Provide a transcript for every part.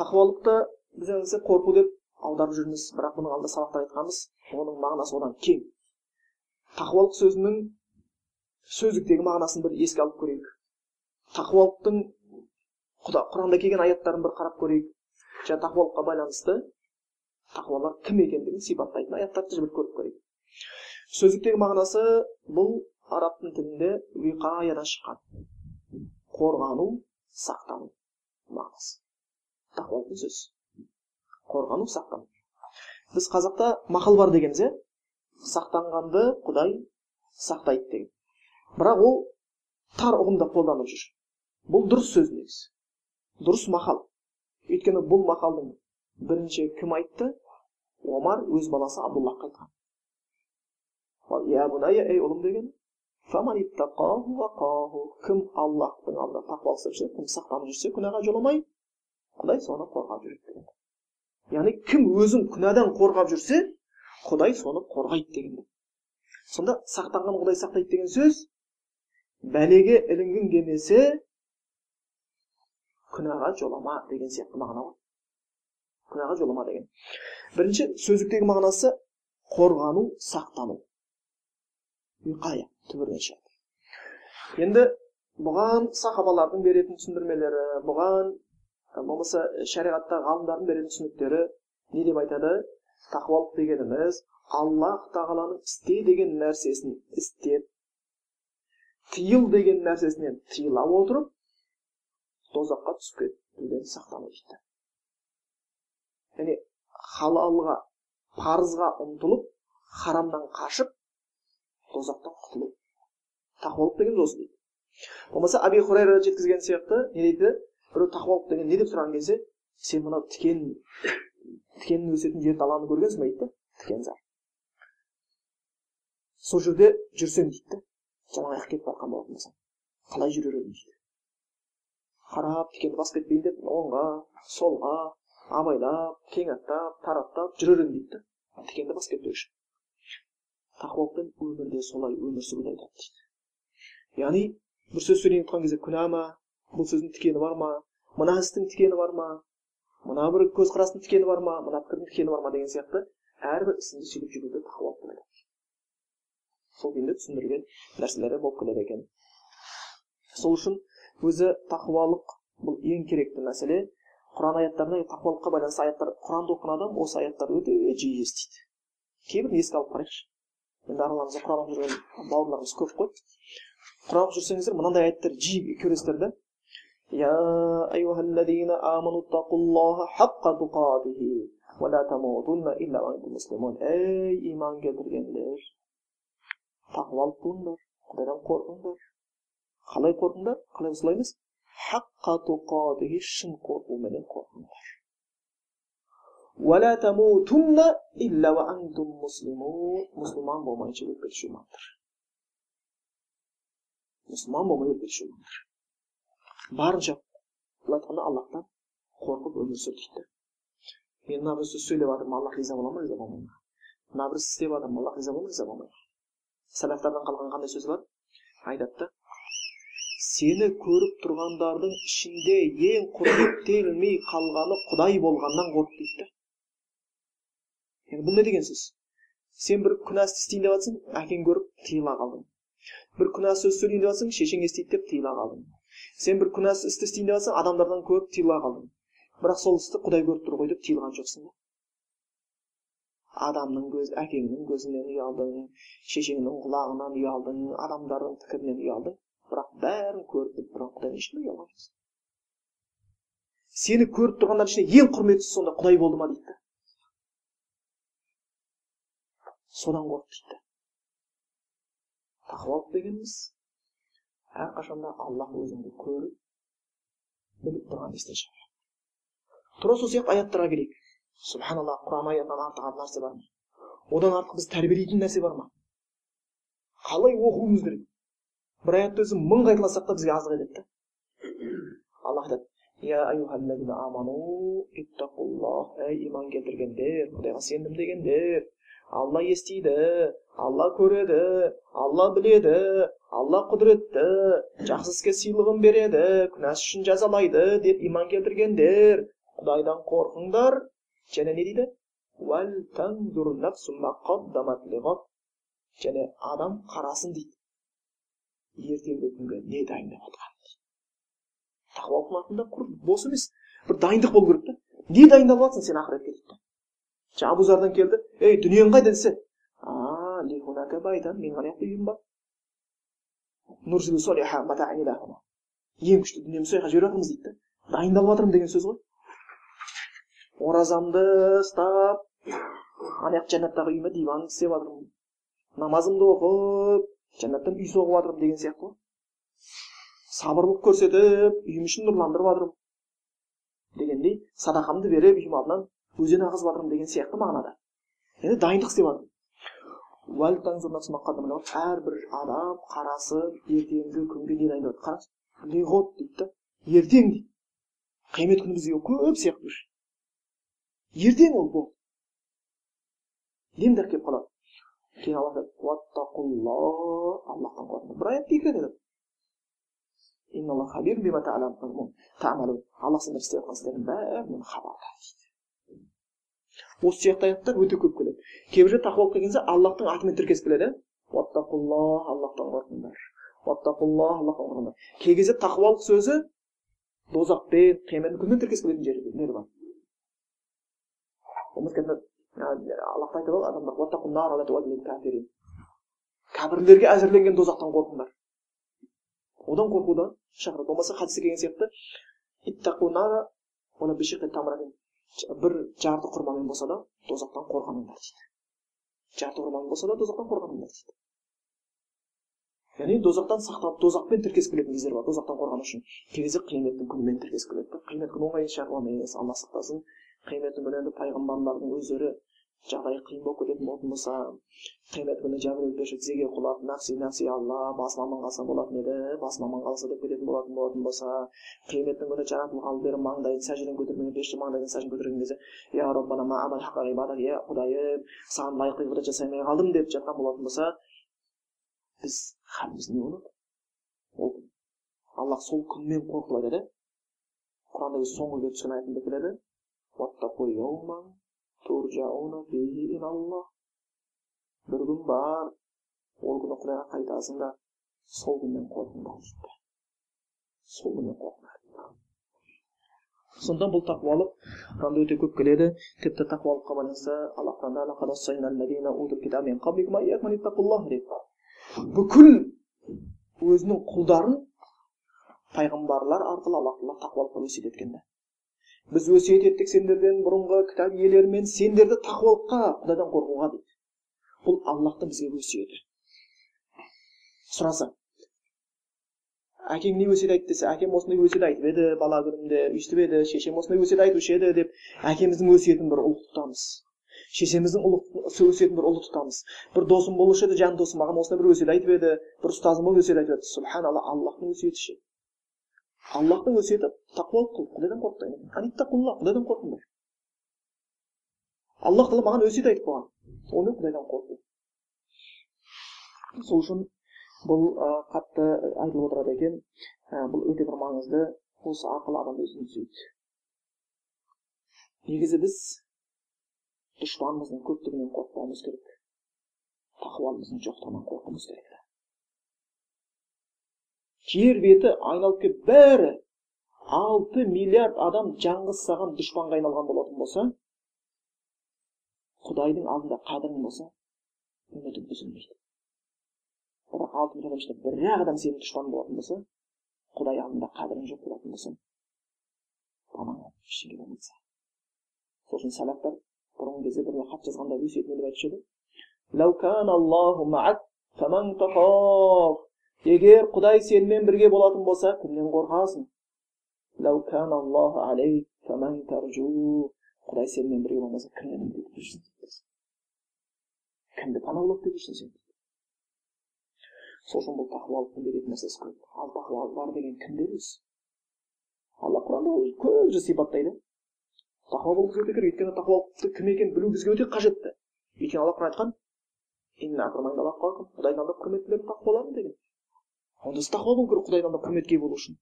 тақуалықты біз негізі қорқу деп аударып жүрміз бірақ бұның алдында сабақта айтқанбыз оның мағынасы одан кең тақуалық сөзінің сөздіктегі мағынасын бір еске алып көрейік тақуалықтың құранда келген аяттарын бір қарап көрейік және тақуалыққа байланысты тақуалар кім екендігін сипаттайтын аяттарды бір көріп көрейік сөздіктегі мағынасы бұл арабтың тілінде виқаядан шыққан қорғану сақтану мағынасы тақуалықтың сөзі қорғану сақтану біз қазақта мақал бар дегенбіз иә? Сақтанғанды құдай сақтайды деген. Бірақ ол тар ұғымда қолданып жүр. Бұл дұрыс сөз негізі дұрыс мақал. Өйткені бұл мақалдың бірінші кім айтты? Омар өз баласы абдуллахқа айтқан. Ей ұлым деген. Кім аллахтың алдында тақуалық жүрсе кім сақтанып жүрсе күнәға жоламай құдай соны қорғап жүреді деген яғни кім өзін күнәдан қорғап жүрсе құдай соны қорғайды деген сонда сақтанған құдай сақтайды деген сөз бәлеге ілінгің келмесе күнәға жолама деген сияқты мағына ғой күнәға жолама деген. Бірінші сөздіктегі мағынасы қорғану сақтану. Виқая түбірінен шығады. Енді бұған сахабалардың беретін түсіндірмелері бұған болмаса шариғатта ғалымдардың беретін түсініктері не деп айтады? Тақуалық дегеніміз аллах тағаланың істе деген нәрсесін істеп тыйыл деген нәрсесінен тыйыла отырып тозаққа түсіп кетуден сақтану дейді яғни халалға парызға ұмтылып харамнан қашып тозақтан құтылу. Тақуалық деген осы дейді. Болмаса аби хурайра жеткізген сияқты не дейді? Біреу тақуалық деген не деп сұраған кезде сен мынау тікен тікеннің өсетін жер даланы көргенсің ба дейді тікен зар. Сол жерде жүрсем дейді да жалаң аяқ кетіп бара болатын болсам қалай жүрер едім дейді қарап тікенді басып кетпейін деп оңға солға абайлап кең аттап тараптап жүрер едім дейді да тікенді басып кетпеу үшін. Тақуалықпен өмірде солай өмір сүруді айтады дейді яғни бір сөз сөйлейін тұрған кезде күнә ма бұл сөздің тікені бар ма? Мына істің тікені бар ма? Мына бір көзқарастың тікені бар ма? Мына пікірдің тікені бар ма деген сияқты әрбір ісіңді сөйлеп жүруді тақуалық деп сол күйінде түсіндірген нәрселері болып келеді екен. Сол үшін өзі тақуалық бұл ең керекті мәселе. Құран аяттарына тақуалыққа байланысты аяттар құранды оқыған адам осы аяттарды өте жиі естиді. Кейбірін еске алып қарайықшы. Енді араларыңызда құран оқып жүрген бауырларымыз көп қой. Құран оқып жүрсеңіздер мынандай аяттар жиі көресіздер да يا أيها الذين آمنوا اتقوا الله حق تقاته ولا تموتن إلا وأنتم مسلمون. أي إيمان getirgen ليش تقوى القندر قدرن قرندر خلي قرندر خلي مسلمس حق تقاته شن قرؤ من القرندر ولا تموتن إلا وأنتم مسلمون مسلمان بومان جلو بلشو مانتر مسلمان بومان جلو بلشو مانتر барынша былай айтқанда аллахтан қорқып өмір сүр дейді мен мына бір сөз сөйлеп жатырмын аллах риза бола ма риза болмай ма мына бір істі істеп жатырмын аллах риза бола ма риза болмай ма сәләфтардан қалған қандай сөз бар айтады да сені көріп тұрғандардың ішінде ең құрметтелмей қалғаны құдай болғаннан қорық дейді да енді бұл не деген сөз сен бір күнә істі істейін деп жатрсың әкең көріп тыйыла қалдың бір күнә сөз сөйлейін деп жатрсың шешең естиді деп тыйыла қалдың сен бір күнә істі істейін деп жатрсың адамдардан көріп тыйыла қалдың. Бірақ сол істі құдай көріп тұр ғой деп тыйылған жоқсың ба адамның көз әкеңнің көзінен ұялдың шешеңнің құлағынан ұялдың адамдардың пікірінен ұялдың. Бірақ бәрін көріп біліп тұрған құдайдан ешкім ұялған жоқсың. Сені көріп тұрғандар ішінде ең құрметтісі сонда құдай болды ма дейді. Содан қорық дейді тақуалық дегеніміз әрқашанда аллах өзіңді көріп біліп тұрған шығарады тура сол сияқты аяттарға келейік субханалла құран аятынан артық нәрсе бар ма одан артық бізді тәрбиелейтін нәрсе бар ма қалай оқуымыз керек бір аятты өзі мың қайталасақ та бізге аздық етеді да аллах айтады ей иман келтіргендер құдайға сендім дегендер алла естиді алла көреді алла біледі алла құдіретті жақсы іске сыйлығын береді күнәсі үшін жазалайды деп иман келтіргендер құдайдан қорқыңдар және не дейді және адам қарасын дейді ертеңгі күнге не дайындап жатқанын дейді тақуалық артында құр бос емес бір дайындық болу керек та не дайындалып жатрсың сен ақыретке жаңа абузардан келді ей дүниең қайда десе менің ана жақта үйім бар ең күшті дүниемді сол жаққа жіберіп жатырмыз дейді да дайындалып жатырмын деген сөз ғой оразамды ұстап ана жақ жәннаттағы үйіме диван істеп жатырмын намазымды оқып жәннаттан үй соғып жатырмын деген сияқты ғой сабырлық көрсетіп үйім ішін нұрландырып жатырмын дегендей садақамды беріп үйім алдынан өзен ағызып жатырмын деген сияқты мағынада енді дайындық істеп жатырмын әрбір адам қарасы ертеңгі күнге не дайындап жатыр қараңыз лиғот дейді да ертең дейді қиямет күні бізге көп сияқты ертең ол болды демдар келіп қалады кейін алла аллахтан қорқыңдар бір аятта екі рет айтады сендер істеп жатқан бәрінен хабардар дейді осы сияқты аяттар өте көп келеді. Кейбір жерде тақуалық келген кезде аллахтың атымен тіркесіп келеді. Иә аллахтан қорқыңдар аллахтан қорқыңдар кей кезде тақуалық сөзі дозақпен қиямет күнмен тіркесіп келетін жерлер бар. Айтады ғой адамдар кәпірлерге әзірленген дозақтан қорқыңдар одан қорқудан шақырады. Болмаса хадисте келген сияқты бір жарты құрмамен болса да дозақтан қорғаныңдар дейді жарты құрмамен болса да дозақтан қорғаныңдар дейді яғни дозақтан сақтанып дозақпен тіркесіп келетін кездер бар дозақтан қорғану үшін кей кезде қияметтің күнімен тіркесіп келеді қиямет күні оңай шаруа емес алла сақтасын қияметтің күні енді пайғамбарлардың өздері жағдайы қиын болып кететін болатын болса қиямет күні жәбірел тізеге құлап нәпси нәпси алла басым аман қалса болатын еді басым аман қалса деп кететін болатын болатын болса қияметтің күні жаратылғалы бері маңдайын сәждеден көтермеген періште маңдайын сәжден көтерген кезде я роббана иә құдайым саған лайықты ғибадат жасай алмай қалдым деп жатқан болатын болса біз халіміз не болады ол аллах сол күнмен қорқытып айтады құранда соңғы келіп түскен аятында келеді бір күн бар ол күні құдайға қайтасыңдар сол күннен қорқыңдар дейді сол күннен қорқыңдар сонда бұл тақуалық құранда өте көп келеді тіпті тақуалыққа байланысты өзінің құлдарын пайғамбарлар арқылы алла тағала тақуалыққа өсиет еткен біз өсиет еттік сендерден бұрынғы кітап иелерімен сендерді тақуалыққа құдайдан қорқуға дейді. Бұл аллахтың бізге өсиеті. Сұраса әкең не өсиет айтты десе әкем осындай өсиет айтып еді бала күнімде өйстіп еді шешем осындай өсиет айтушы еді деп әкеміздің өсиетін бір ұлық тұтамыз. Шешеміздің өсиетін бір ұлы тұтамыз. Бір досым болушы еді жан досым маған осындай бір өсиет айтып еді бір ұстазым болып өсиет айтып еді. Субханалла аллахтың өсиеті ше? Аллахтың өсиеті тақуалық қыл құдайдан қорық құдайдан қорқыңдар аллах тағала маған өсиет айтып қойған оны құдайдан қорқу сол үшін бұл қатты айтылып отырады екен бұл өте бір маңызды осы арқылы адам өзін түзейді негізі біз дұшпанымыздың көптігінен қорықпауымыз керек тақуамыздың жоқтығынан қорқуымыз керек жер беті айналып келіп бәрі алты миллиард адам жаңғыз саған дұшпанға айналған болатын болса құдайдың алдында қадірің болса үмітің үзілмейді. Бірақ алты миллиард ішінде бір ақ адам сенің дұшпаның болатын болса құдай алдында қадірің жоқ болатын болса тамаң ештеңе болмайды сол үшін сәлафтар бұрынғы кезде бір хат жазғанда өсиетін деп айтушы еді. Егер құдай сенімен бірге болатын болса кімнен қорқасың құдай сенімен бірге болмаса кімнен үміт кімді пана болып деп жүрсің сен сол үшін бұл тақуалықтың беретін нәрсесі көп ал тақуа бар деген кімде өзі алла құранда көп жерде сипаттайды тақуа болу өте керек өйткені тақуалықты кім екенін білу бізге өте қажетті өйткені алла құран айтқан құдайдың алдында құрметтілер тақуаларың деген онда тақуа болу керек құдайдан да құрметке болу үшін.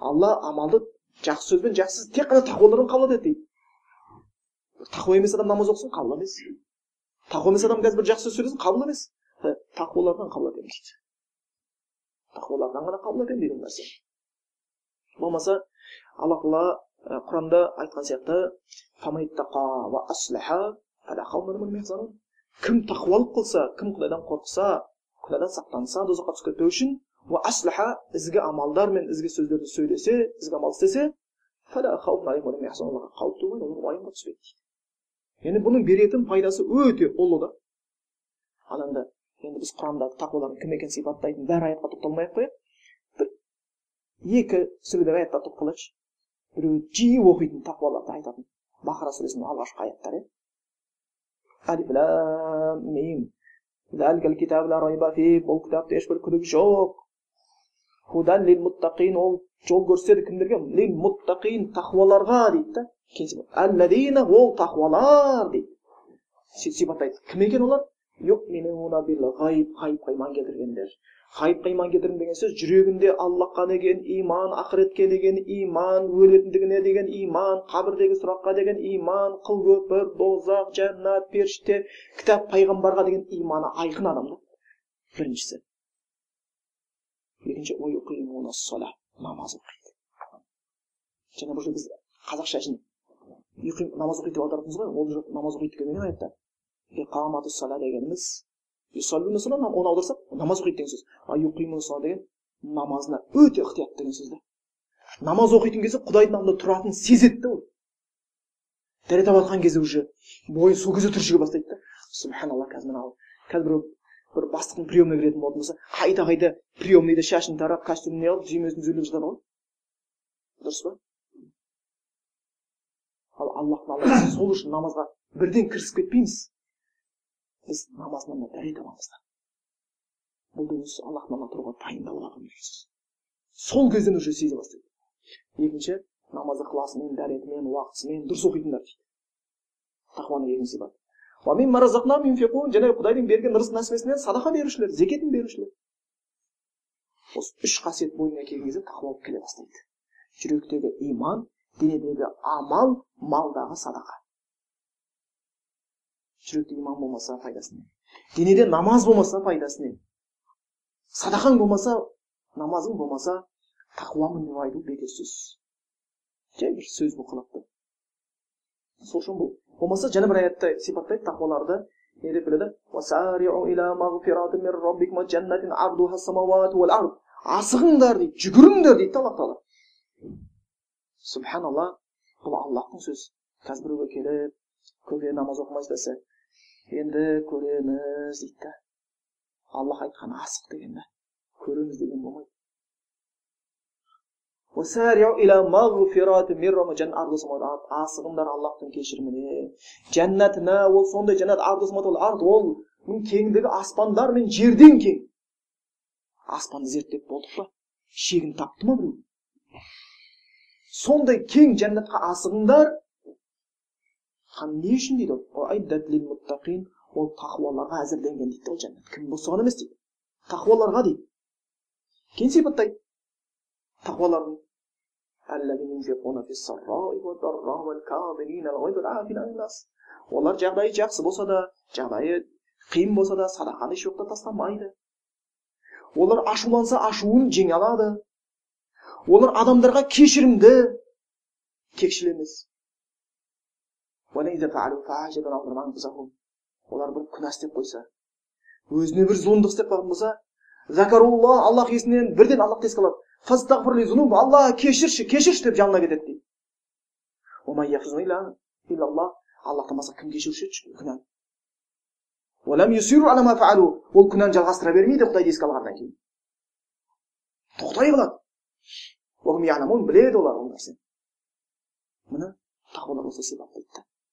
Алла амалды жақсы сөзбен жақсы тек қана тақуалардан қабыл етеді дейді. Тақуа емес адам намаз оқысын қабыл емес. Тақуа емес адам қазір бір жақсы сөз сөйлесін қабыл емес. Тақуалардан қабыл етемін дейді. Тақуалардан ғана қабыл етемін дейді ол нәрсені болмаса алла тағала құранда айтқан сияқты кім тақуалық қылса кім құдайдан қорықса күнәдан сақтанса тозаққа түсіп кетпеу үшін аслаха ізгі амалдар мен ізгі сөздерді сөйлесе ізгі амал істесе уайымға түспейді дейді енді бұның беретін пайдасы өте ұлы да ал енді енді біз құрандағы тақуалардың кім екенін сипаттайтын бәрі аятқа тоқталмай ақ қояйық бір екі сүредегі аяттарға тоқталайықшы біреуі жиі оқитын тақуаларды айтатын бақара сүресінің алғашқы аяттары алиф лам мим бұл кітапта ешбір күдік жоқ худан лил муттақин ол жол көрсетеді кімдерге лил муттақин тақуаларға дейді да әлләдина ол тақуалар дейді сипаттайды кім екен олар ғайыпқа иман келтіргендер ғайыпқа иман келтірген деген сөз жүрегінде аллахқа деген иман ақыретке деген иман өлетіндігіне деген иман қабірдегі сұраққа деген иман қыл көпір дозақ жәннат періште кітап пайғамбарға деген иманы айқын адам да біріншісі екінші намаз оқиды. Жаңа бұл біз қазақша үшін намаз оқиды деп аударатырмыз ғой ол намаз оқиды келмеген аятта иқамату оны аударсақ намаз оқиды деген сөз деген намазына өте ықтият деген сөз да намаз оқитын кезде құдайдың алдында тұратынын сезеді да ол дәрет алып жатқан кезде уже бойы сол кезде түршіге бастайды да субханалла қазір мына қазір біреу бір бастықтың приемына кіретін болатын болса қайта қайта приемныйда шашын тарап костюмін не қылып түймесін түзеліп жатады ғой дұрыс па ал аллахтың алдында сол үшін намазға бірден кірісіп кетпейміз біз намазынан да дәрет аламыз да бұл деген аллахтың алдына тұруға алған деген сөз сол кезден уже сезе бастайды екінші намаз ықыласымен дәретімен уақытысымен дұрыс оқитындар дейді тақуаның екінші сипаты және құдайдың берген рызық нәсібесінен садақа берушілер зекетін берушілер осы үш қасиет бойына келген кезде тақуалық келе бастайды жүректегі иман денедегі амал малдағы садақа жүректе иман болмаса пайдасы не денеде намаз болмаса пайдасы не садақаң болмаса намазың болмаса тақуамын деп айту бекер сөз жай бір сөз болып қалады да сол үшін бұл болмаса жаңа бір аятта сипаттайды тақуаларды не деп келеді асығыңдар дейді жүгіріңдер дейді да алла тағала субханалла бұл аллахтың сөзі қазір біреуге келіп көке намаз оқымайсыз десе енді көреміз дейді да аллах айтқан асық деген да көреміз деген болмайды асығыңдар аллахтың кешіріміне жәннатына ол сондай жәннат ол кеңдігі аспандар мен жерден кең аспанды зерттеп болдық па шегін тапты ма біреу сондай кең жәннатқа асығыңдар не үшін дейді ол ол тақуаларға әзірленген дейді ол жәннат кім соған емес дейді тақуаларға дейді кейін сипаттайды тақуалардың олар жағдайы жақсы болса да жағдайы қиын болса да садақаны еш уақытта тастамайды олар ашуланса ашуын жеңе алады олар адамдарға кешірімді кекшіл емес олар бір күнә істеп қойса өзіне бір зұлымдық істеп қалған болса закарулла аллах есінен бірден аллахты еске алады алла кешірші кешірші деп жалына кетеді дейді аллахтан басқа кім кешіруші еді күнәні ол күнәні жалғастыра бермейді құдайды еске алғаннан кейін тоқтай қалады біледі олар ол нәрсені міне тақуалар осы сипаттайды